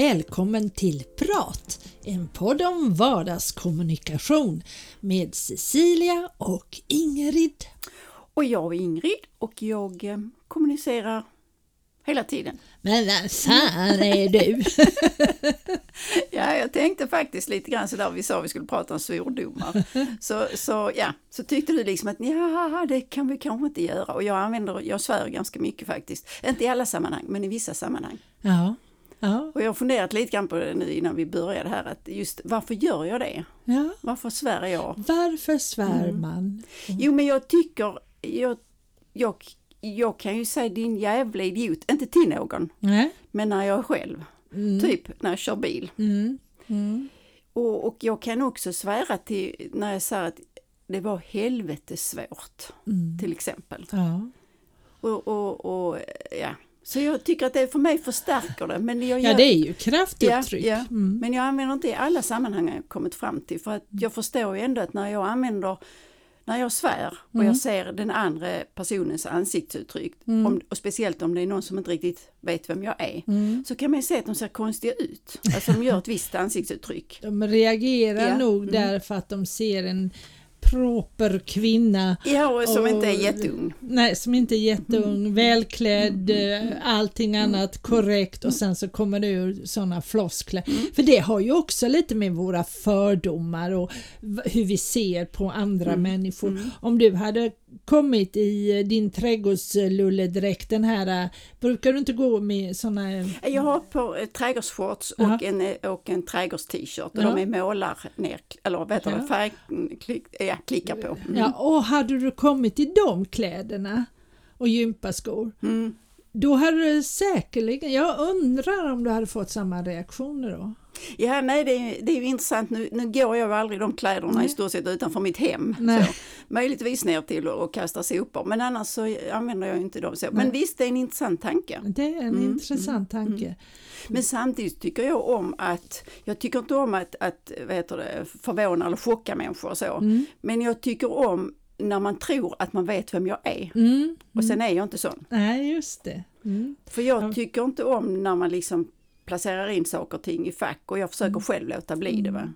välkommen till Prat, en podd om vardagskommunikation med Cecilia och Ingrid. Och jag är Ingrid och jag eh, kommunicerar hela tiden. Men vem fan är du? ja, jag tänkte faktiskt lite grann sådär, vi sa vi skulle prata om svordomar. Så, så, ja, så tyckte du liksom att ja, det kan vi kanske inte göra. Och jag använder, jag svär ganska mycket faktiskt. Inte i alla sammanhang, men i vissa sammanhang. Ja. Ja. Och jag har funderat lite grann på det nu innan vi började här, att just varför gör jag det? Ja. Varför svär jag? Varför svär Mm. man? Mm. Jo, men jag tycker, jag, jag, jag kan ju säga din jävla idiot, inte till någon, Nej. men när jag är själv. Mm. Typ när jag kör bil. Mm. Mm. Och, och jag kan också svära till när jag säger att det var helvetes svårt, Mm. till exempel. Ja. Och, och, och ja. Så jag tycker att det för mig förstärker det. Men jag, ja, gör- det är ju kraftuttryck. Ja, ja. Mm. Men jag använder inte i alla sammanhang jag kommit fram till. För att jag förstår ju ändå att när jag använder när jag svär och Mm. jag ser den andra personens ansiktsuttryck, Mm. om, och speciellt om det är någon som inte riktigt vet vem jag är, Mm. så kan man ju se att de ser konstiga ut. Alltså de gör ett visst ansiktsuttryck. De reagerar Ja. nog Mm. därför att de ser en proper kvinna Ja, och som Och- inte är jätteung. Nej, som inte är jätteung, Mm. välklädd, eh, allting annat korrekt och sen så kommer det ur sådana floskler. Mm. För det har ju också lite med våra fördomar och hur vi ser på andra Mm. människor. Om du hade kommit i din trädgårdslulledräkt, den här, eh, brukar du inte gå med sådana Jag har på eh, trädgårdsshorts och en, och en trädgårds-t-shirt och Ja. de är målar ner, eller vad heter det, färg, klick, ja, på. Mm. Ja, och hade du kommit i de kläderna och gympaskor, Mm. Då hade du säkerligen, jag undrar om du hade fått samma reaktioner då? Ja, nej det är, det är ju intressant. Nu, nu går jag aldrig de kläderna Nej. i stort sett utanför mitt hem. Nej. Så. Möjligtvis ner till och, och kasta sopor, men annars så använder jag inte dem så. Men Nej. visst, det är en intressant tanke. Det är en Mm, intressant tanke. Men samtidigt tycker jag om att, jag tycker inte om att, att vad heter det, förvåna eller chocka människor och så. Mm. Men jag tycker om när man tror att man vet vem jag är. Mm. Och sen är jag inte sån. Nej, just det. Mm. För jag Ja. tycker inte om när man liksom placerar in saker och ting i fack och jag försöker Mm. själv låta bli det. Va?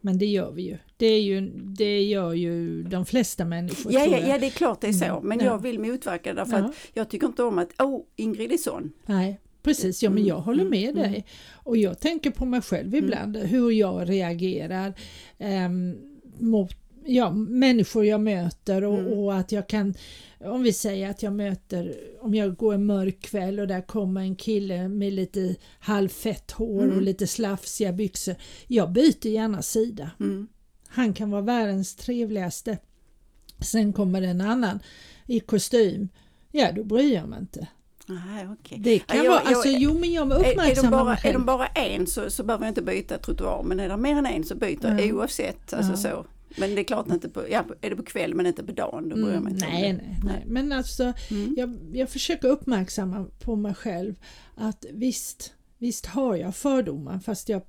Men det gör vi ju. Det, är ju. det gör ju de flesta människor. Ja, ja, ja, det är klart det är så, Mm. men Ja. jag vill motverka det därför Ja. att jag tycker inte om att, åh, Ingrid är sån. Nej, precis. Ja, men jag Mm, håller mm, med mm. dig. Och jag tänker på mig själv ibland, hur jag reagerar ehm, mot ja, människor jag möter och, Mm. och att jag kan, om vi säger att jag möter, om jag går en mörk kväll och där kommer en kille med lite halvfett hår Mm. och lite slafsiga byxor. Jag byter gärna sida. Mm. Han kan vara världens trevligaste. Sen kommer en annan i kostym. Ja, då bryr jag mig inte. Nej, okej. Det kan Ja, jag- vara, jag- alltså jo men jag Är, är, de uppmärksammar bara, är de bara en så, så behöver jag inte byta trottoar, men är det mer än en så byter jag Ja. oavsett. Alltså Ja. så. Men det är klart inte på, ja, är det på kväll men inte på dagen, då bryr jag Mm, mig inte om nej, det. nej, nej, men alltså Mm. jag, jag försöker uppmärksamma på mig själv att visst, visst har jag fördomar fast jag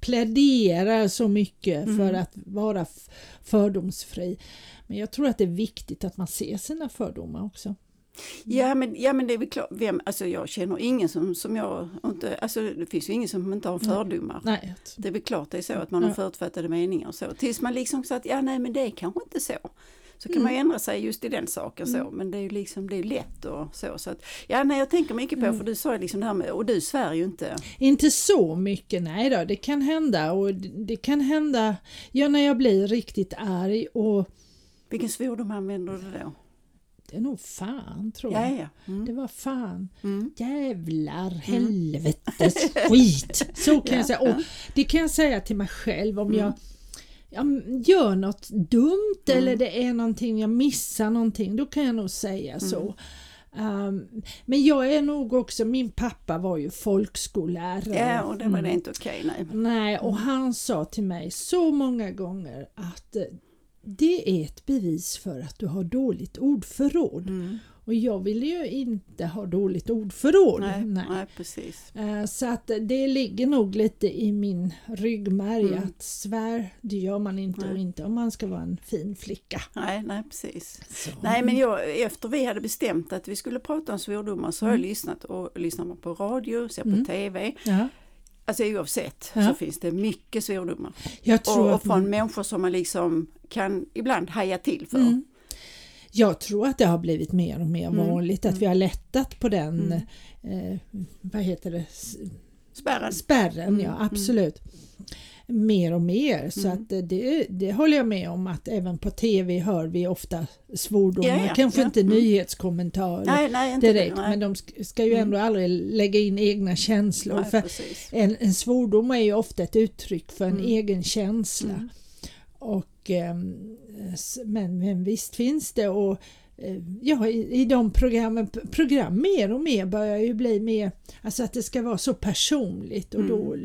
pläderar så mycket Mm. för att vara fördomsfri. Men jag tror att det är viktigt att man ser sina fördomar också. Ja men, ja men det är väl klart, vem, alltså jag känner ingen som, som jag inte, alltså det finns ju ingen som inte har fördomar. Nej, Det är väl klart det är så att man har förutfattade meningar och så. Tills man liksom så att, ja nej men det är kanske inte så. Så kan Mm. man ändra sig just i den saken så, men det är ju liksom, det är lätt och så. så att, ja nej jag tänker mycket på, Mm. för du sa ju liksom det här med, och du svär ju inte. Inte så mycket, nej då, det kan hända och det kan hända ja, när jag blir riktigt arg och Vilken svordom använder du då? Det är nog fan tror jag. Ja, ja. Mm. Det var fan. Mm. Jävlar, helvetes, skit. Så kan jag säga. Och det kan jag säga till mig själv om jag ja, gör något dumt eller det är någonting, jag missar någonting, då kan jag nog säga så. Um, men jag är nog också, min pappa var ju folkskollärare. Ja, och det var det Mm. inte okej, nej. Nej, och han sa till mig så många gånger att eh, det är ett bevis för att du har dåligt ordförråd. Mm. Och jag ville ju inte ha dåligt ordförråd. Nej, Nej. nej. precis. Eh, Så att det ligger nog lite i min ryggmärg Mm. att svär, det gör man inte och inte om man ska vara en fin flicka. Nej, nej precis. Så. Nej men jag, efter vi hade bestämt att vi skulle prata om svordomar så har Mm. jag lyssnat och lyssnat på radio, ser på Mm. TV. Ja. Alltså oavsett Ja. så finns det mycket svordomar. Jag tror, Och, och från människor som man liksom kan ibland haja till för. mm, jag tror att det har blivit mer och mer Mm. vanligt att vi har lättat på den, Mm. eh, vad heter det, Spärren. spärren, Mm, ja mm. absolut. Mer och mer så Mm. att eh, det, det håller jag med om att även på TV hör vi ofta svordomar, Ja, ja, kanske ja, inte mm. nyhetskommentarer Nej, nej, inte direkt det, men de sk- ska ju ändå aldrig lägga in egna känslor. nej, för precis. en, en svordom är ju ofta ett uttryck för en Mm. egen känsla. Mm. Och, ehm, men, men visst finns det och eh, ja, i, i de programmen, program mer och mer börjar ju bli mer, alltså att det ska vara så personligt och Mm. då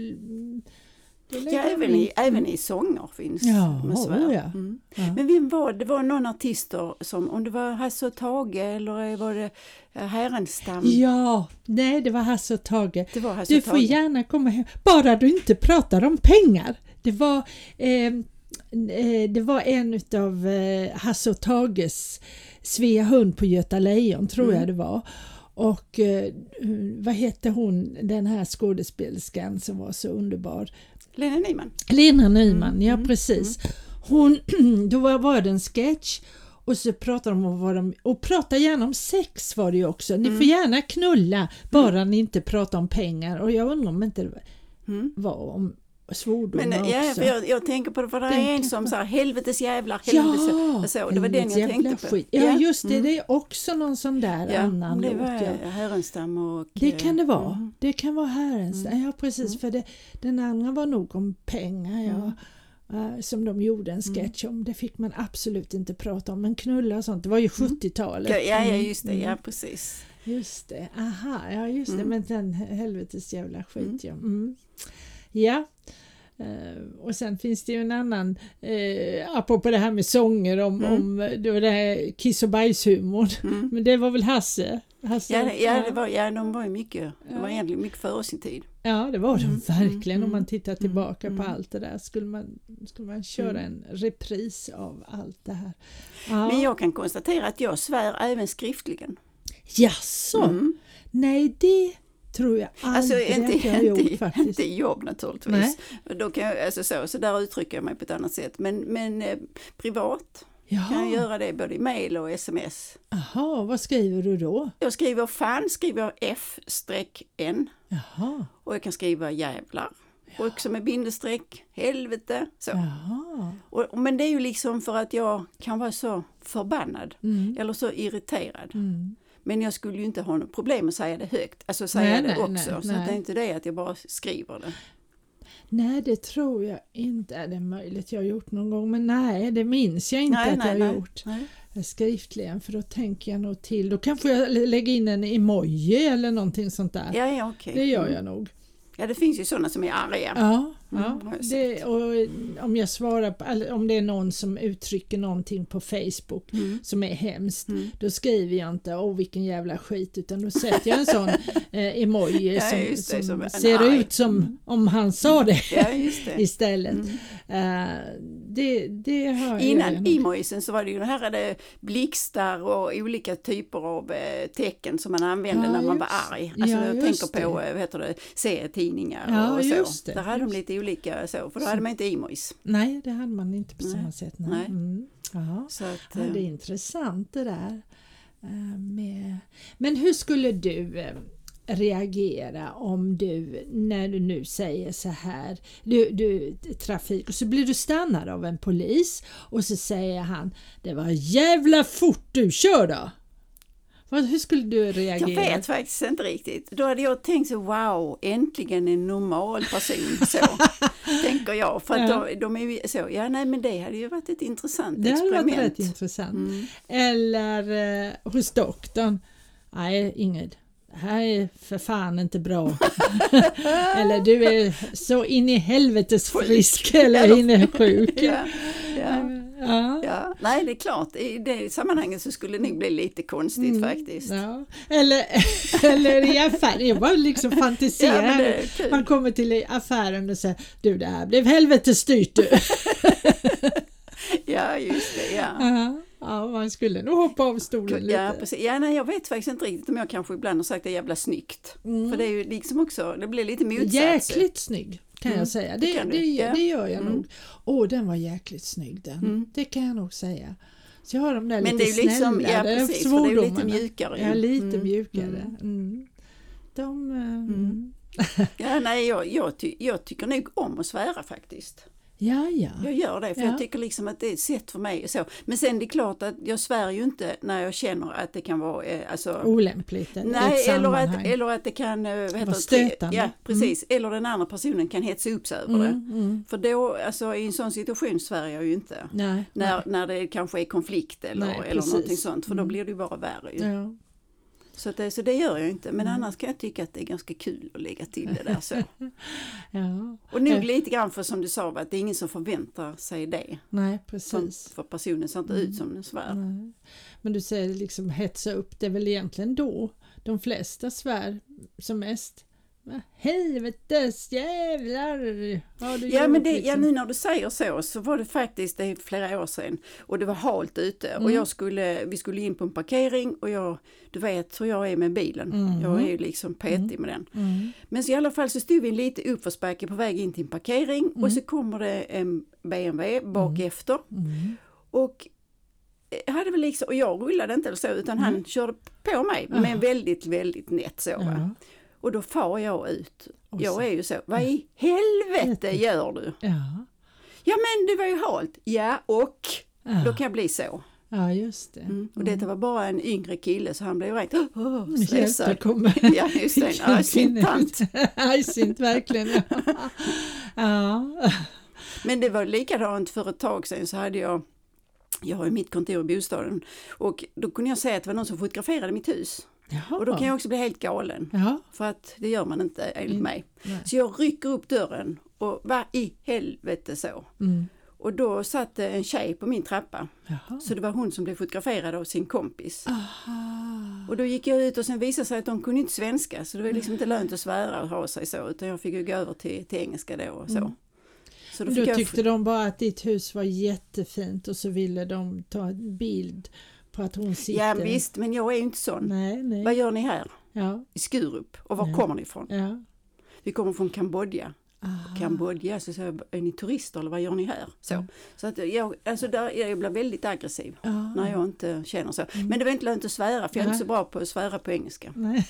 Ja, även i, även i sånger finns Ja, med svär. ja. Mm. Ja. Men vem var det? var någon artister som, om det var Hasse och Tage eller var det eh, Härenstam? Ja, nej det var Hasse och Tage. Det var Hasse Du och får Tage. gärna komma hem, bara du inte pratar om pengar. Det var, eh, eh, det var en utav eh, Hasse och Tages Svea hund på Göta Lejon tror Mm. jag det var. Och eh, vad hette hon, den här skådespelerskan som var så underbar? Lena Nyman. Lena Nyman, Mm, ja mm, precis. Hon, då var, var det en sketch och så pratade de om vad de, och prata gärna om sex var det ju också. Ni Mm. får gärna knulla bara ni inte pratar om pengar och jag undrar om inte det Mm. var om svordomar Men eh, ja, också. för jag, jag tänker på det, för det är en som sa helvetes jävlar, helvetes ja, så, det var den jag tänkte på. skit. Ja, just det, mm. det är också någon sån där ja, annan det låt. var Ja. Härenstam och... Det eh, kan det vara. mm. Det kan vara Herrens. Mm. Ja precis, Mm. för det, den andra var nog om pengar ja. Mm. eh, som de gjorde en sketch om. Det fick man absolut inte prata om. Men knulla och sånt, det var ju 70-talet. Ja, ja, ja, Mm, just det, mm. ja precis. Just det, aha, ja just det, Mm. men den helvetes jävla skit Mm. ja. Mm. Ja. Eh, och sen finns det ju en annan, uh, apropå det här med sånger om, Mm. om det var det här kiss och bajshumorn. Mm. Men det var väl Hasse? Hasse Ja, ja, det var, ja, de var ju mycket, de var Ja. egentligen mycket före sin tid. Ja, det var de Mm, verkligen. mm, Om man tittar tillbaka mm, på mm. allt det där skulle man, skulle man köra Mm. en repris av allt det här. Ja. Men jag kan konstatera att jag svär även skriftligen. Jaså? Mm. Nej, det tror jag Alltså aldrig inte, att jag har gjort inte, faktiskt. inte jobb naturligtvis. Då kan jag, alltså så, så där uttrycker jag mig på ett annat sätt. Men, men eh, privat kan jag Jaha, göra det både i mail och sms. Aha, vad skriver du då? Jag skriver fan, skriver F-N Jaha, och jag kan skriva jävlar. Och också med bindestreck, helvete. Så. jaha. Och, och- men det är ju liksom för att jag kan vara så förbannad Mm. eller så irriterad. Mm. Men jag skulle ju inte ha något problem att säga det högt, alltså säga Nej, det nej, också. nej, så nej. det är inte det att jag bara skriver det. Nej, det tror jag inte. Är det möjligt jag har gjort någon gång? Men nej, det minns jag inte att jag har gjort. Skriftligen, för då tänker jag nog till. Då kanske jag lä- lägger in en emoji eller någonting sånt där. Ja, ja, okej. Det gör Mm. jag nog. Ja, det finns ju sådana som är arga. Ja, ja. jag Det, och om jag svarar på, om det är någon som uttrycker någonting på Facebook Mm. som är hemskt, Mm. då skriver jag inte åh vilken jävla skit utan då sätter jag en sån eh, emoji som, det, som, som ser arg. ut som om han sa det Ja, det. istället. Mm. Eh, det, det har Innan emojisen så var det ju det här det blixtar och olika typer av eh, tecken som man använde Ja, när man var arg. Alltså ja, jag tänker på eh, vad heter det, serietidningar och så. Där hade de just lite olika så, för då Så- hade man inte emojis. Nej, det hade man inte på Nej, samma sätt. Nej. nej. Mm. Ja. Så att, Ja, det är eh, intressant det där. eh, Med... Men hur skulle du eh, reagera om du, när du nu säger så här, du, du trafik och så blir du stannad av en polis och så säger han Det var jävla fort du kör då! Hur skulle du reagera? jag vet faktiskt inte riktigt. Då hade jag tänkt så wow, äntligen en normal person. Så tänker jag. För att Ja. de, de är så, ja nej men det hade ju varit ett intressant Det hade experiment. varit rätt intressant. Mm. Eller eh, hos doktorn. Nej Ingrid, det här är för fan inte bra. eller du är så in i helvetes frisk eller in i sjuk. Ja, ja. Ja. Ja, nej det är klart, i det sammanhanget så skulle det nog bli lite konstigt Mm, faktiskt. Ja. Eller, eller i affären, jag bara liksom Ja, fantiserar. kul. Man kommer till affären och säger du det här blev helvetes styrt du. Ja, just det, ja. Ja, Ja, man skulle nog hoppa av stolen lite. Ja, precis. Ja, nej, jag vet faktiskt inte riktigt om jag kanske ibland har sagt det jävla snyggt. Mm. För det är ju liksom också, det blir lite motsats. Jäkligt snygg kan Mm, jag säga. det Det, det, det gör jag Mm. nog. Åh, den var jäkligt snygg den. Mm. Det kan jag nog säga. Så jag har de där Men lite ju liksom, ja snällare precis, för det är lite svordomarna. mjukare. ju. Ja, lite Mm, mjukare. mm. Mm. De, eh. Ja, nej, jag, jag, ty, jag tycker nog om att svära faktiskt. Ja, ja. Jag gör det, för Ja. jag tycker liksom att det är ett sätt för mig. Så. Men sen det är klart att jag svär ju inte när jag känner att det kan vara eh, alltså, Olämpligt ett Nej, eller att, eller att det kan eh, vad heter Vara stötande. Ja, precis. Eller den andra personen kan hetsa upp sig över mm, det. mm. För då, alltså i en sån situation svär jag ju inte. Nej, När, nej. när det kanske är konflikt eller, Nej, eller någonting sånt, för då Mm. blir det ju bara värre. Ju. Ja. Så, att det, så det gör jag inte, men Mm. annars kan jag tycka att det är ganska kul att lägga till det där så. ja, Och nog Ja. lite grann för som du sa, att det är ingen som förväntar sig det. nej precis. för personen ser inte Mm. ut som den svär. Nej. Men du säger liksom hetsa upp, det är väl egentligen då de flesta svär som mest. Helvetes jävlar! Ja men det, ja, liksom? nu när du säger så så var det faktiskt det är flera år sedan och det var halt ute och Mm. jag skulle, vi skulle in på en parkering och jag, du vet hur jag är med bilen. Mhm. Jag är ju liksom petig med den. Mm. Men så i alla fall så stod vi lite uppförsbacke på väg in till en parkering Mm. och så kommer det en BMW bak efter Mm. och jag hade väl liksom, och jag rullade inte eller så utan han körde på mig men väldigt, väldigt nätt så. Va? Mm. Och då far jag ut. Och Jag så- är ju så, vad i helvete gör du? Ja. Ja men det var ju halt. Ja och Ja. då kan jag bli så. ja, just det. Mm. Och detta var bara en yngre kille så han blev rent oh, stressad. Hjältekommen. Ja just det, en argsint tant. Argsint verkligen. Ja. ja. Men det var likadant för ett tag sedan så hade jag jag har ju mitt kontor i bostaden och då kunde jag säga att det var någon som fotograferade mitt hus. Jaha. Och då kan jag också bli helt galen. Ja. För att det gör man inte enligt Mm. mig. Nej. Så jag rycker upp dörren och vad i helvete så. Mm. Och då satt en tjej på min trappa. Jaha. Så det var hon som blev fotograferad av sin kompis. Aha. Och då gick jag ut och sen visade sig att de kunde inte svenska så det var liksom inte lönt att svära och ha sig så utan jag fick ju gå över till, till engelska då och så. Mm. Så Då, jag- tyckte de bara att ditt hus var jättefint och så ville de ta en bild på att hon sitter... Ja visst, men jag är ju inte sån. Nej, nej. Vad gör ni här? Ja, I Skurup. Och var Ja. kommer ni ifrån? ja. Vi kommer från Kambodja. Aha. Kambodja, så säger jag, är ni turister eller vad gör ni här? Så, Mm. så att jag, alltså där, jag blir väldigt aggressiv Ja. när jag inte känner så. Mm. Men det var inte lönt att svära för jag är inte så bra på att svära på engelska. Nej.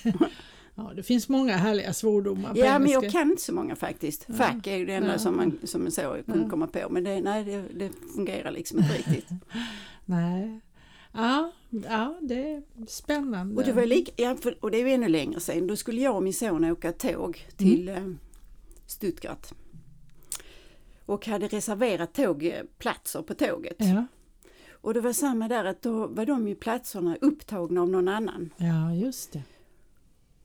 Ja, det finns många härliga svordomar på Ja, men engelska. jag kan inte så många faktiskt. Ja. Fack är ju det enda Ja. som man som så kunde Ja. komma på. Men det, nej, det, det fungerar liksom inte riktigt. Nej. Ja, ja, det är spännande. Och det var lika, ja, för, och det är ju ännu längre sedan. Då skulle jag och min son åka tåg till Mm. eh, Stuttgart. Och hade reserverat tågplatser på tåget. Ja, Och det var samma där att då var de ju platserna upptagna av någon annan. ja, just det.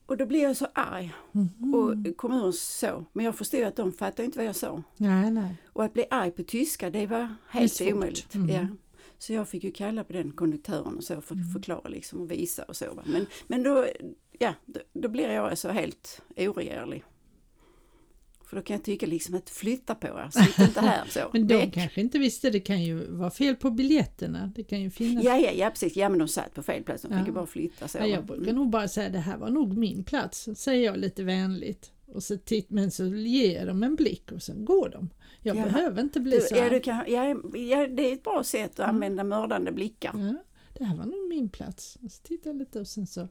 Och då blev jag så arg Mhm. och kom ur så. Men jag förstod att de fattade inte vad jag sa. Nej, nej. Och att bli arg på tyska det var Det helt svårt. omöjligt. Mm. Ja. Så jag fick ju kalla på den konduktören och så för Mm. att förklara liksom och visa och så. Men, men då, ja, då, då blir jag alltså helt oregerlig. För då kan jag tycka liksom att flytta på er, sitt inte här så. Men de Väck. kanske inte visste, det kan ju vara fel på biljetterna. Det kan ju finnas. Ja, ja, ja, precis. Ja, men de satt på fel plats. De fick Ja. ju bara flytta så. Ja, jag brukar nog bara säga det här var nog min plats, säger jag lite vänligt. Och så titt, men så ger de en blick och sen går de. Jag Ja. behöver inte bli Du, så ja, här. du kan, ja, ja, det är ett bra sätt att Mm. använda mördande blickar. Ja, det här var nog min plats. Så tittar jag lite och sen så,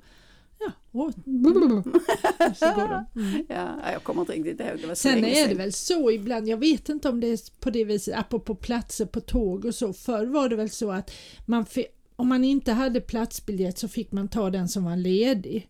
ja, och, så går de. Mm. Ja, jag kommer inte riktigt ihåg, det var så Sen är det väl så ibland, jag vet inte om det är på det viset, apropå platser på tåg och så, förr var det väl så att man om man inte hade platsbiljett så fick man ta den som var ledig.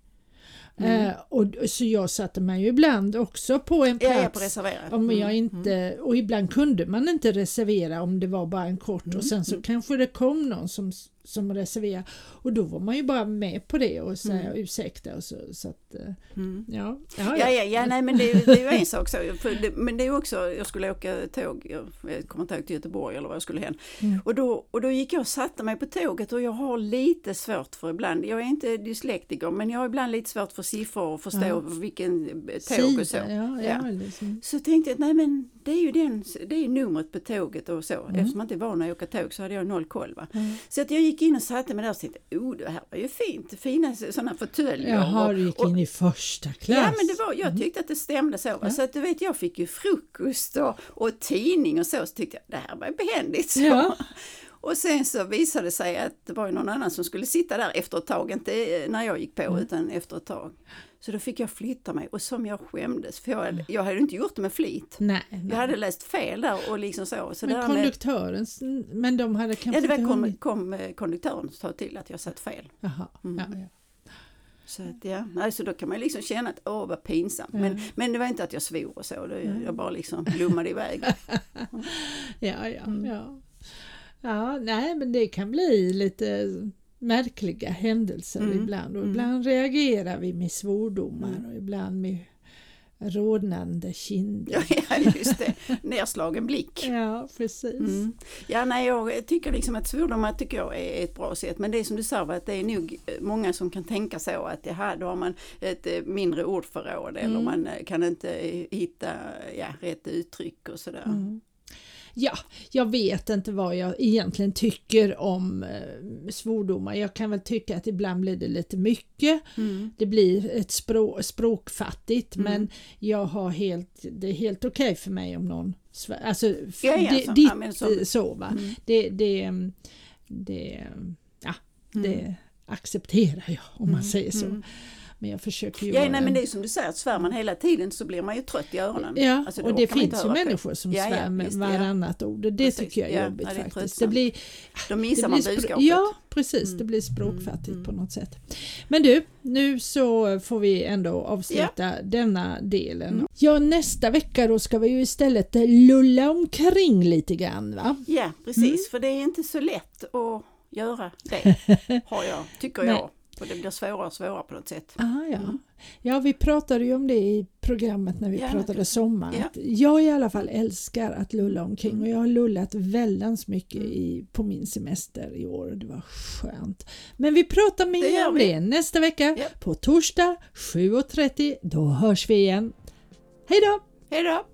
Mm. Eh, och, så jag satte mig ju ibland också på en plats. ja, på reserverat. Om jag Mm, inte, och ibland kunde man inte reservera om det var bara en kort Mm, och sen så kanske det kom någon som, som reserverade och då var man ju bara med på det och säga Mm. ursäkta och så, så att eh, Mm. ja. Ja, Ja, ja, ja, nej men det, det är ju en sak så. För det, men det är också, jag skulle åka tåg, jag, kommer inte ihåg till Göteborg eller vad jag skulle hen. Mm. Och, då, och då gick jag och satte mig på tåget och jag har lite svårt för ibland, jag är inte dyslektiker men jag har ibland lite svårt för siffror och förstå Ja. vilken tåg och så. Ja, ja. Liksom. Så tänkte jag nej men det är ju den, det är numret på tåget och så. Mm. Eftersom jag inte är van att åka tåg så hade jag noll koll. Va? Mm. Så att jag gick in och satte mig där och tänkte, oh det här var ju fint, fina sådana fåtöljer. Jaha, du gick in i första klass. Ja, men det var, jag tyckte att det stämde så. Ja. Så att du vet, jag fick ju frukost och, och tidning och så, så tyckte jag det här var behändigt. Så. Ja. Och sen så visade det sig att det var någon annan som skulle sitta där efter ett tag, inte när jag gick på Mm. utan efter ett tag. Så då fick jag flytta mig och som jag skämdes, för Mm. jag, jag hade inte gjort det med flit. Nej, nej. Jag hade läst fel där och liksom så. så men med, konduktören, men de hade kanske ja, det var inte kom, kom eh, konduktören och sa till att jag satt fel. Jaha, Mm. ja, ja. Så, att, ja, nej, så då kan man liksom känna att åh vad pinsamt. Mm. Men, men det var inte att jag svor och så, det, jag bara liksom lummade iväg. Ja, ja, Mm. ja. Ja, nej men det kan bli lite märkliga händelser Mm, ibland och mm. ibland reagerar vi med svordomar och ibland med rodnande kinder. Ja, just det, nerslagen blick. Ja, precis. Mm. Ja, nej, jag tycker liksom att svordomar tycker jag är ett bra sätt. Men det är som du sa, att det är nog många som kan tänka så att det här, då har man ett eh, mindre ordförråd eller Mm. man kan inte hitta ja, rätt uttryck och sådär. Mm. Ja, jag vet inte vad jag egentligen tycker om eh, svordomar. Jag kan väl tycka att ibland blir det lite mycket. Mm. Det blir ett språ, språkfattigt Mm. men jag har helt, det är helt okej för mig om någon svär, alltså Ja, ja, det, så- ditt ja, så- eh, så va. Mm. Det, det, det, ja, det accepterar jag om man säger så. Men jag försöker ju Ja, nej, men en- det är som du säger, att svär man hela tiden så blir man ju trött i öronen. Ja, Alltså, och det finns ju människor som Ja, ja, svär med visst, ja. varannat ord och det Precis. tycker jag är Ja, jobbigt ja, det är faktiskt. Det blir, Då missar man budskapet. Ja, precis. Mm. Det blir språkfattigt Mm. på något sätt. Men du, nu så får vi ändå avsluta denna delen. Mm. Ja, nästa vecka då ska vi ju istället lulla omkring lite grann va? Ja, precis. Mm. För det är inte så lätt att göra det, har jag, tycker jag. Och det blir svårare och svårare på något sätt. Ah, ja. Mm. ja, vi pratade ju om det i programmet när vi Ja, pratade sommar. ja. Jag i alla fall älskar att lulla omkring Mm. och jag har lullat väldans mycket Mm. i, på min semester i år och det var skönt. Men vi pratar mer om det nästa vecka Ja. på torsdag 7.30. Då hörs vi igen. Hej då! Hej då!